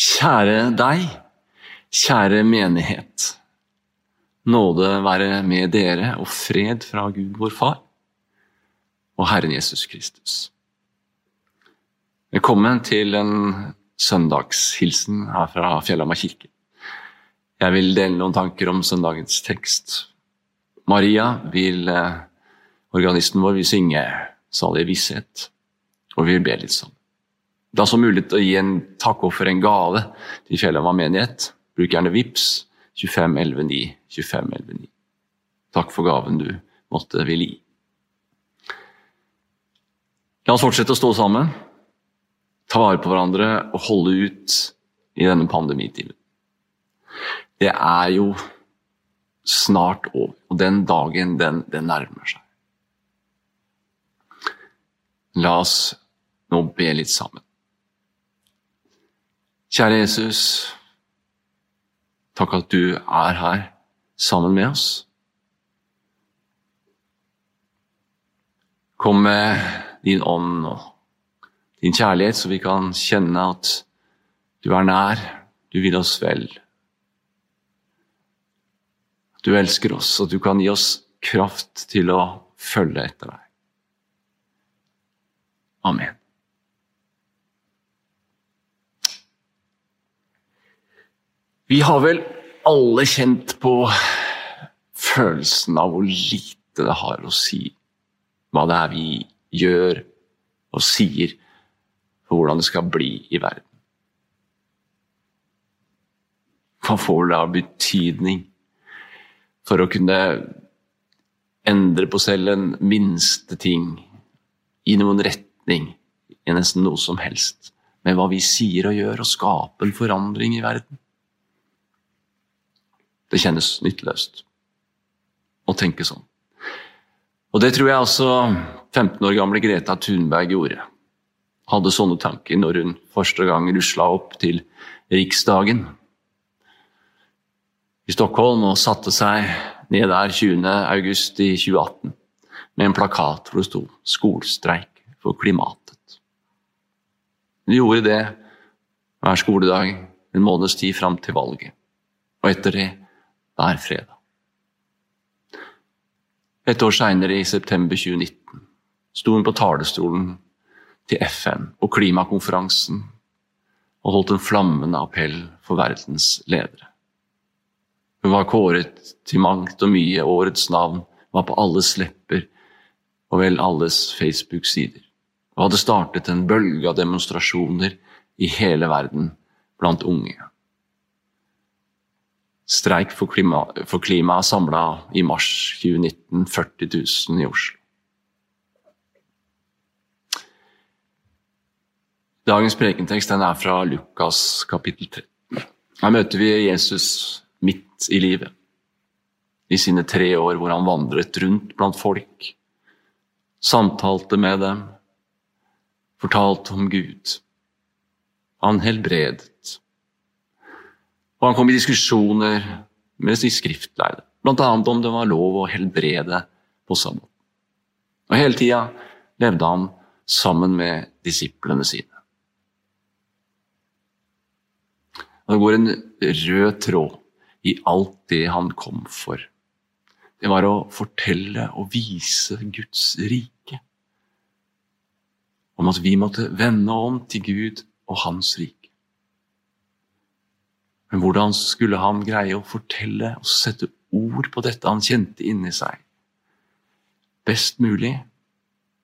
Kjære deg, kjære menighet. Nåde være med dere og fred fra Gud vår Far og Herren Jesus Kristus. Velkommen til en søndagshilsen her fra Fjellhamar kirke. Jeg vil dele noen tanker om søndagens tekst. Maria vil, eh, organisten vår, vil synge 'Salig visshet', og vi vil be litt sånn. Det er også mulig å gi en takkoffer, en gave, til Fjellhamar menighet. Bruk gjerne VIPS 25 11 9 25 11 9. Takk for gaven du måtte ville gi. La oss fortsette å stå sammen, ta vare på hverandre og holde ut i denne pandemitiden. Det er jo snart over, og den dagen, den, den nærmer seg. La oss nå be litt sammen. Kjære Jesus, takk at du er her sammen med oss. Kom med din ånd og din kjærlighet, så vi kan kjenne at du er nær, du vil oss vel. Du elsker oss, og du kan gi oss kraft til å følge etter deg. Amen. Vi har vel alle kjent på følelsen av hvor lite det har å si hva det er vi gjør og sier for hvordan det skal bli i verden. Hva får det av betydning for å kunne endre på selv en minste ting i noen retning, i nesten noe som helst, med hva vi sier og gjør, og skape en forandring i verden? Det kjennes nytteløst å tenke sånn. Og det tror jeg også 15 år gamle Greta Thunberg gjorde. Hadde sånne tanker når hun første gang rusla opp til Riksdagen i Stockholm og satte seg ned der 20. august i 2018 med en plakat hvor det sto 'Skolestreik for klimatet'. Hun gjorde det hver skoledag en måneds tid fram til valget. Og etter det hver fredag. Et år seinere, i september 2019, sto hun på talerstolen til FN og klimakonferansen og holdt en flammende appell for verdens ledere. Hun var kåret til mangt og mye, årets navn var på alles lepper og vel alles Facebook-sider, og hadde startet en bølge av demonstrasjoner i hele verden blant unge. Streik for klimaet for klima samla i mars 2019 40 000 i Oslo. Dagens prekentekst er fra Lukas kapittel 13. Her møter vi Jesus midt i livet. I sine tre år hvor han vandret rundt blant folk, samtalte med dem, fortalte om Gud. Han helbredet. Og han kom i diskusjoner med de skriftlærde, bl.a. om det var lov å helbrede på sabbat. Og hele tida levde han sammen med disiplene sine. Og det går en rød tråd i alt det han kom for. Det var å fortelle og vise Guds rike. Om at vi måtte vende om til Gud og Hans rike. Men hvordan skulle han greie å fortelle og sette ord på dette han kjente inni seg? Best mulig,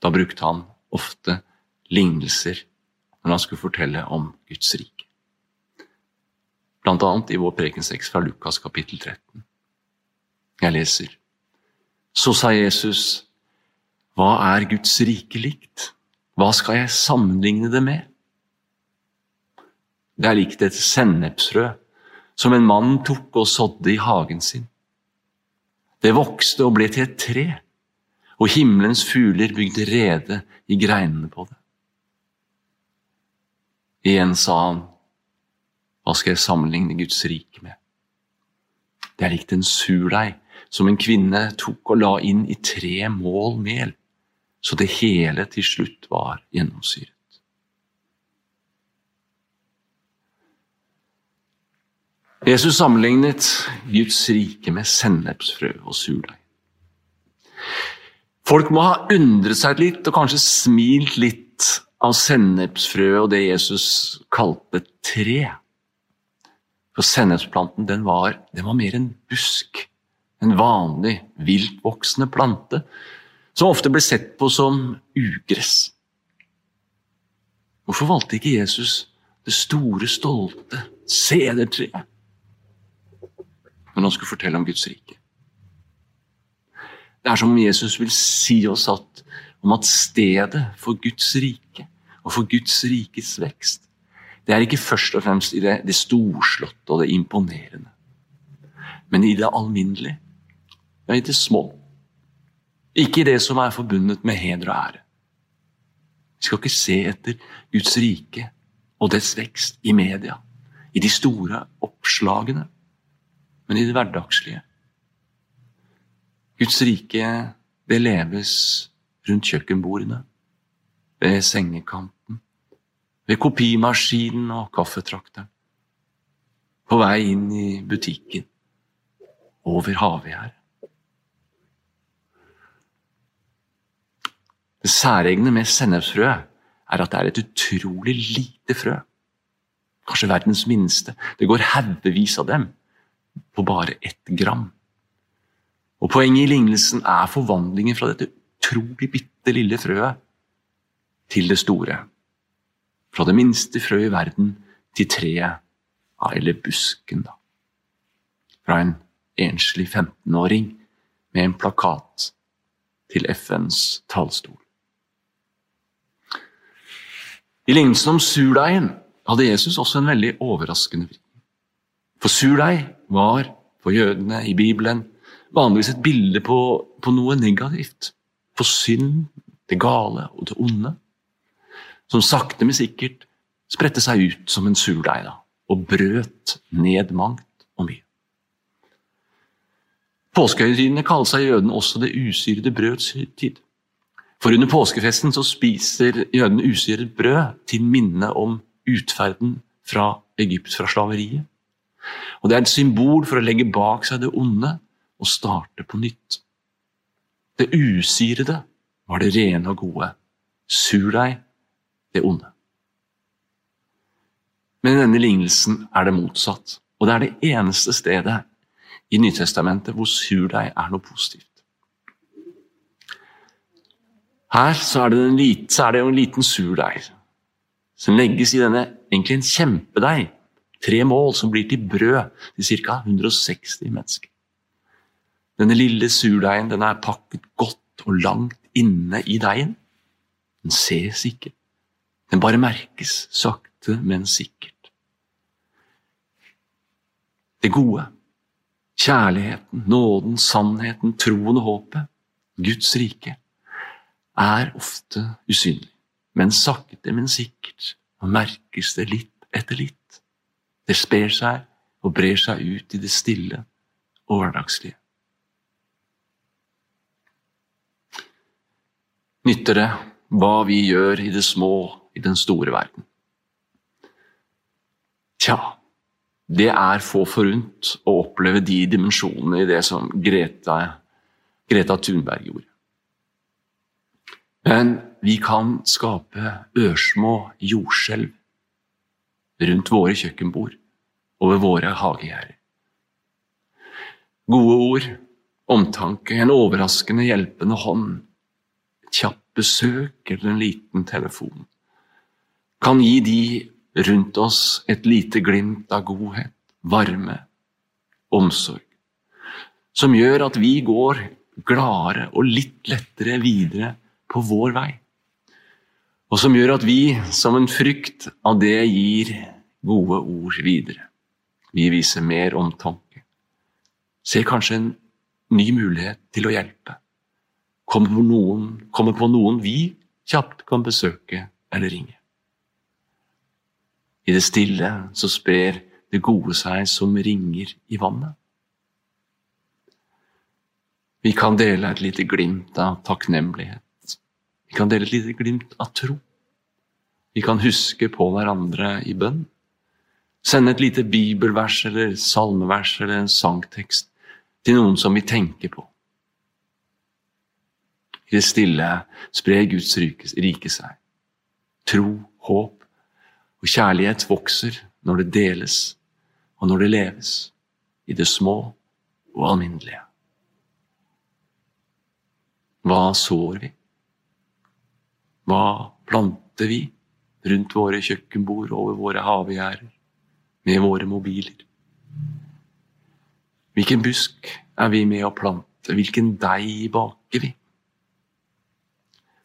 da brukte han ofte lignelser når han skulle fortelle om Guds rike. Blant annet i vår prekentekst fra Lukas kapittel 13. Jeg leser. Så sa Jesus, hva er Guds rike likt? Hva skal jeg sammenligne det med? Det er likt et sennepsrød som en mann tok og sådde i hagen sin. Det vokste og ble til et tre, og himmelens fugler bygde rede i greinene på det. Igjen sa han, hva skal jeg sammenligne Guds rike med? Det er likt en surdeig som en kvinne tok og la inn i tre mål mel, så det hele til slutt var gjennomsyret. Jesus sammenlignet Guds rike med sennepsfrø og surdeig. Folk må ha undret seg litt og kanskje smilt litt av sennepsfrøet og det Jesus kalte tre. For sennepsplanten den var, den var mer en busk, en vanlig viltvoksende plante, som ofte ble sett på som ugress. Hvorfor valgte ikke Jesus det store, stolte sedertreet når han skulle fortelle om Guds rike? Det er som om Jesus vil si oss at, om at stedet for Guds rike og for Guds rikes vekst, det er ikke først og fremst i det, det storslåtte og det imponerende, men i det alminnelige, ja, i det små. Ikke i det som er forbundet med heder og ære. Vi skal ikke se etter Guds rike og dets vekst i media, i de store oppslagene, men i det hverdagslige. Guds rike, det leves rundt kjøkkenbordene, ved sengekanten, ved kopimaskinen og kaffetrakteren, på vei inn i butikken, over havgjerdet. Det særegne med sennepsfrø er at det er et utrolig lite frø. Kanskje verdens minste. Det går haugevis av dem på bare ett gram. Og Poenget i lignelsen er forvandlingen fra dette utrolig bitte lille frøet til det store. Fra det minste frø i verden til treet, eller busken, da. Fra en enslig 15-åring med en plakat til FNs talerstol. I lignelsen om surdeigen hadde Jesus også en veldig overraskende vri. For surdeig var for jødene i Bibelen vanligvis et bilde på, på noe negativt. På synd, det gale og det onde som sakte, men sikkert spredte seg ut som en surdeig og brøt ned mangt og mye. Påskehøytidene kaller seg jødene også det usyrede brøds høytid. For under påskefesten så spiser jødene usyret brød til minne om utferden fra Egypt, fra slaveriet. Og Det er et symbol for å legge bak seg det onde og starte på nytt. Det usyrede var det rene og gode. Sur deg det onde. Men i denne lignelsen er det motsatt. Og det er det eneste stedet i Nytestamentet hvor surdeig er noe positivt. Her så er, det en så er det jo en liten surdeig som legges i denne egentlig en kjempedeig. Tre mål som blir til brød til ca. 160 mennesker. Denne lille surdeigen den er pakket godt og langt inne i deigen. Den ses ikke. Den bare merkes sakte, men sikkert. Det gode, kjærligheten, nåden, sannheten, troen og håpet, Guds rike, er ofte usynlig. Men sakte, men sikkert og merkes det litt etter litt. Det sprer seg og brer seg ut i det stille og hverdagslige. Nytter det hva vi gjør i det små i den store verden? Tja, det er få forunt å oppleve de dimensjonene i det som Greta, Greta Thunberg gjorde. Men vi kan skape ørsmå jordskjelv rundt våre kjøkkenbord og ved våre hagegjerder. Gode ord, omtanke, en overraskende hjelpende hånd, et kjapt besøk eller en liten telefon kan gi de rundt oss et lite glimt av godhet, varme, omsorg, som gjør at vi går gladere og litt lettere videre på vår vei. Og som gjør at vi, som en frykt av det, gir gode ord videre. Vi viser mer omtanke. Ser kanskje en ny mulighet til å hjelpe. Kommer på noen, kommer på noen vi kjapt kan besøke eller ringe. I det stille så sprer det gode seg som ringer i vannet. Vi kan dele et lite glimt av takknemlighet. Vi kan dele et lite glimt av tro. Vi kan huske på hverandre i bønn. Sende et lite bibelvers eller salmevers eller en sangtekst til noen som vi tenker på. I det stille sprer Guds rike seg. Tro, håp og kjærlighet vokser når det deles, og når det leves, i det små og alminnelige. Hva sår vi? Hva planter vi rundt våre kjøkkenbord, over våre havegjerder, med våre mobiler? Hvilken busk er vi med å plante? Hvilken deig baker vi?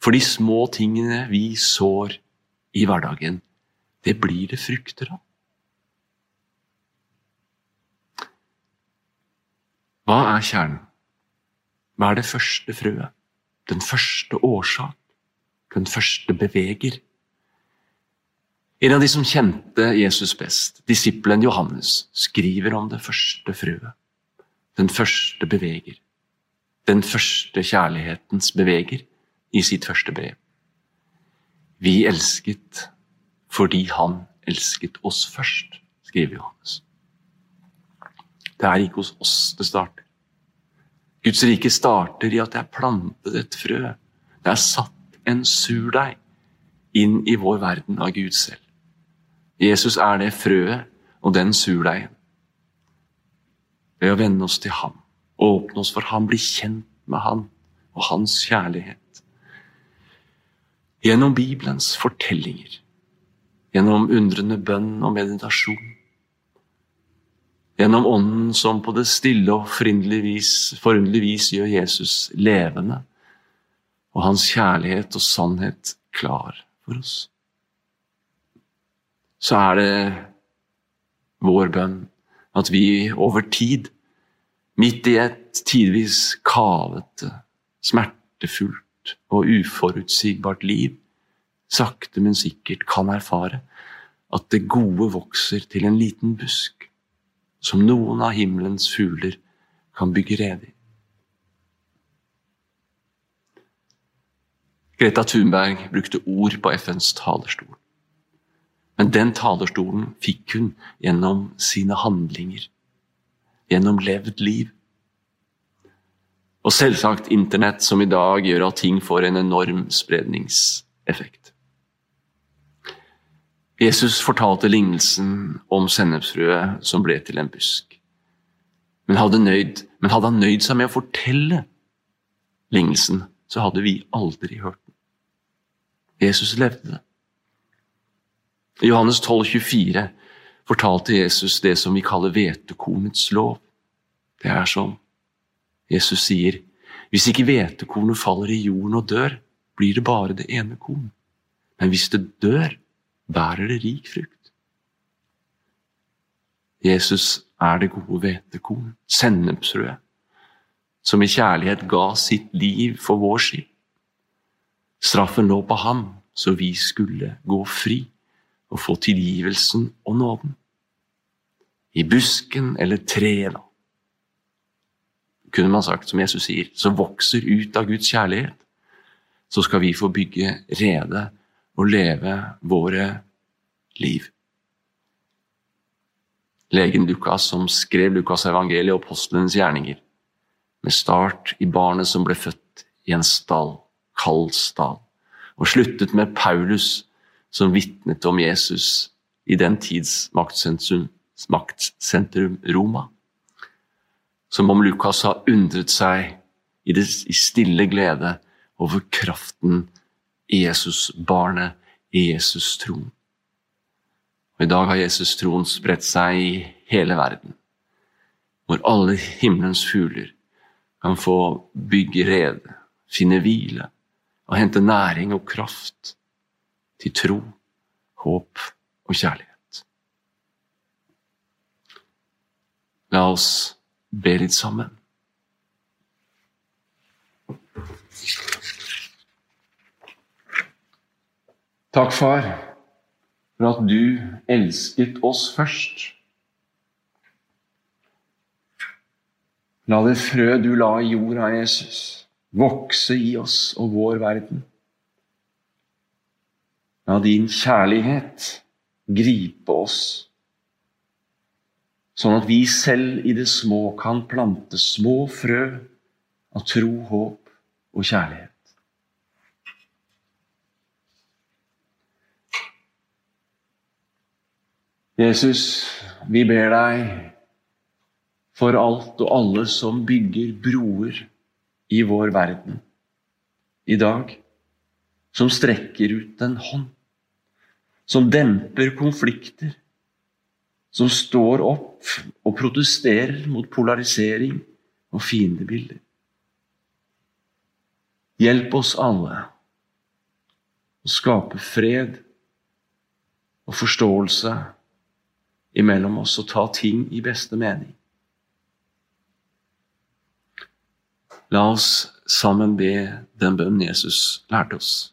For de små tingene vi sår i hverdagen, det blir det frukter av. Hva er kjernen? Hva er det første frøet? Den første årsak? Den første beveger? En av de som kjente Jesus best, disippelen Johannes, skriver om det første frøet. Den første beveger. Den første kjærlighetens beveger i sitt første brev. Vi elsket fordi han elsket oss først, skriver Johannes. Det er ikke hos oss det starter. Guds rike starter i at det er plantet et frø. Det er satt en surdeig inn i vår verden av Gud selv. Jesus er det frøet og den surdeigen. Ved å vende oss til ham, åpne oss for ham, bli kjent med ham og hans kjærlighet. Gjennom Bibelens fortellinger, gjennom undrende bønn og meditasjon Gjennom Ånden som på det stille og forunderlig vis gjør Jesus levende, og hans kjærlighet og sannhet klar for oss. Så er det vår bønn at vi over tid, midt i et tidvis kavete, smertefullt og uforutsigbart liv, sakte, men sikkert kan erfare at det gode vokser til en liten busk som noen av himmelens fugler kan bygge rede i. Greta Thunberg brukte ord på FNs talerstol. Men den talerstolen fikk hun gjennom sine handlinger, gjennom levd liv. Og selvsagt Internett, som i dag gjør at ting får en enorm spredningseffekt. Jesus fortalte lignelsen om sennepsfrøet som ble til en busk. Men hadde, nøyd, men hadde, han nøyd seg med å fortelle lignelsen, så hadde vi aldri hørt den. Jesus levde det. I Johannes 12, 24 fortalte Jesus det som vi kaller hvetekornets lov. Det er som Jesus sier, hvis ikke hvetekornet faller i jorden og dør, blir det bare det ene korn. Men hvis det dør, bærer det rik frukt. Jesus er det gode hvetekorn, sennepsrød, som i kjærlighet ga sitt liv for vår skyld. Straffen lå på ham, så vi skulle gå fri og få tilgivelsen og nåden. I busken eller treet, da, kunne man sagt, som Jesus sier, som vokser ut av Guds kjærlighet, så skal vi få bygge rede og leve våre liv. Legen Lukas, som skrev Lukas' evangeliet og apostlenes gjerninger, med start i barnet som ble født i en stall, kald stall, og sluttet med Paulus, som vitnet om Jesus i den tids maktsentrum, maktsentrum Roma. Som om Lukas har undret seg i, det, i stille glede over kraften i Jesus-barnet, Jesus-troen. Og I dag har Jesus-troen spredt seg i hele verden, hvor alle himmelens fugler kan få bygge rede, finne hvile og hente næring og kraft til tro, håp og kjærlighet. La oss be litt sammen. Takk, far, for at du elsket oss først. La det frø du la i jorda, Jesus, vokse i oss og vår verden. La din kjærlighet gripe oss sånn at vi selv i det små kan plante små frø av tro, håp og kjærlighet. Jesus, vi ber deg for alt og alle som bygger broer i vår verden i dag, som strekker ut en hånd, som demper konflikter, som står opp og protesterer mot polarisering og fiendebilder. Hjelp oss alle å skape fred og forståelse imellom oss og ta ting i beste mening. La oss sammen be den bønn Jesus lærte oss.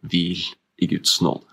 hvil i Guds nåde.